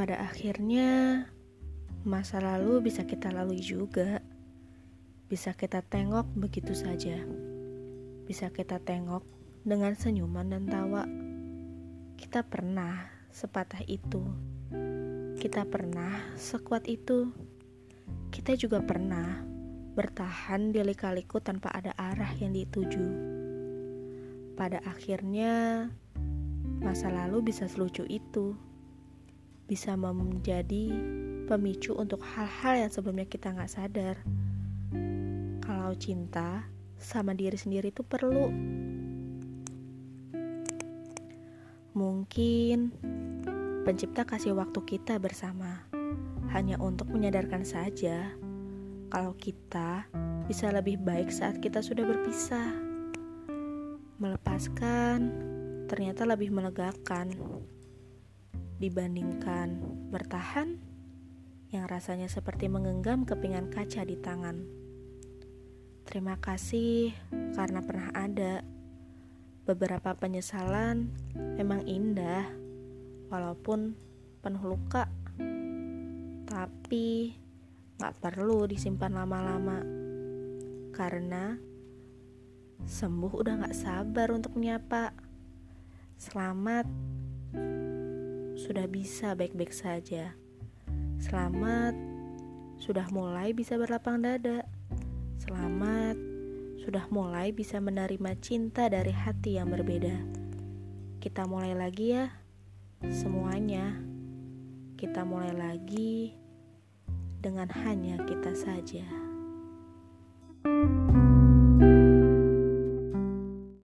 Pada akhirnya, masa lalu bisa kita lalui juga. Bisa kita tengok begitu saja. Bisa kita tengok dengan senyuman dan tawa. Kita pernah sepatah itu. Kita pernah sekuat itu. Kita juga pernah bertahan di lika-liku tanpa ada arah yang dituju. Pada akhirnya, masa lalu bisa selucu itu. Bisa menjadi pemicu untuk hal-hal yang sebelumnya kita nggak sadar. Kalau cinta sama diri sendiri itu perlu. Mungkin pencipta kasih waktu kita bersama hanya untuk menyadarkan saja kalau kita bisa lebih baik saat kita sudah berpisah. Melepaskan ternyata lebih melegakan dibandingkan bertahan yang rasanya seperti menggenggam kepingan kaca di tangan. Terima kasih karena pernah ada. Beberapa penyesalan memang indah, walaupun penuh luka, tapi gak perlu disimpan lama-lama karena sembuh udah gak sabar untuk menyapa. Selamat, sudah bisa baik-baik saja. Selamat, sudah mulai bisa berlapang dada. Selamat, sudah mulai bisa menerima cinta dari hati yang berbeda. Kita mulai lagi ya, semuanya. Kita mulai lagi dengan hanya kita saja.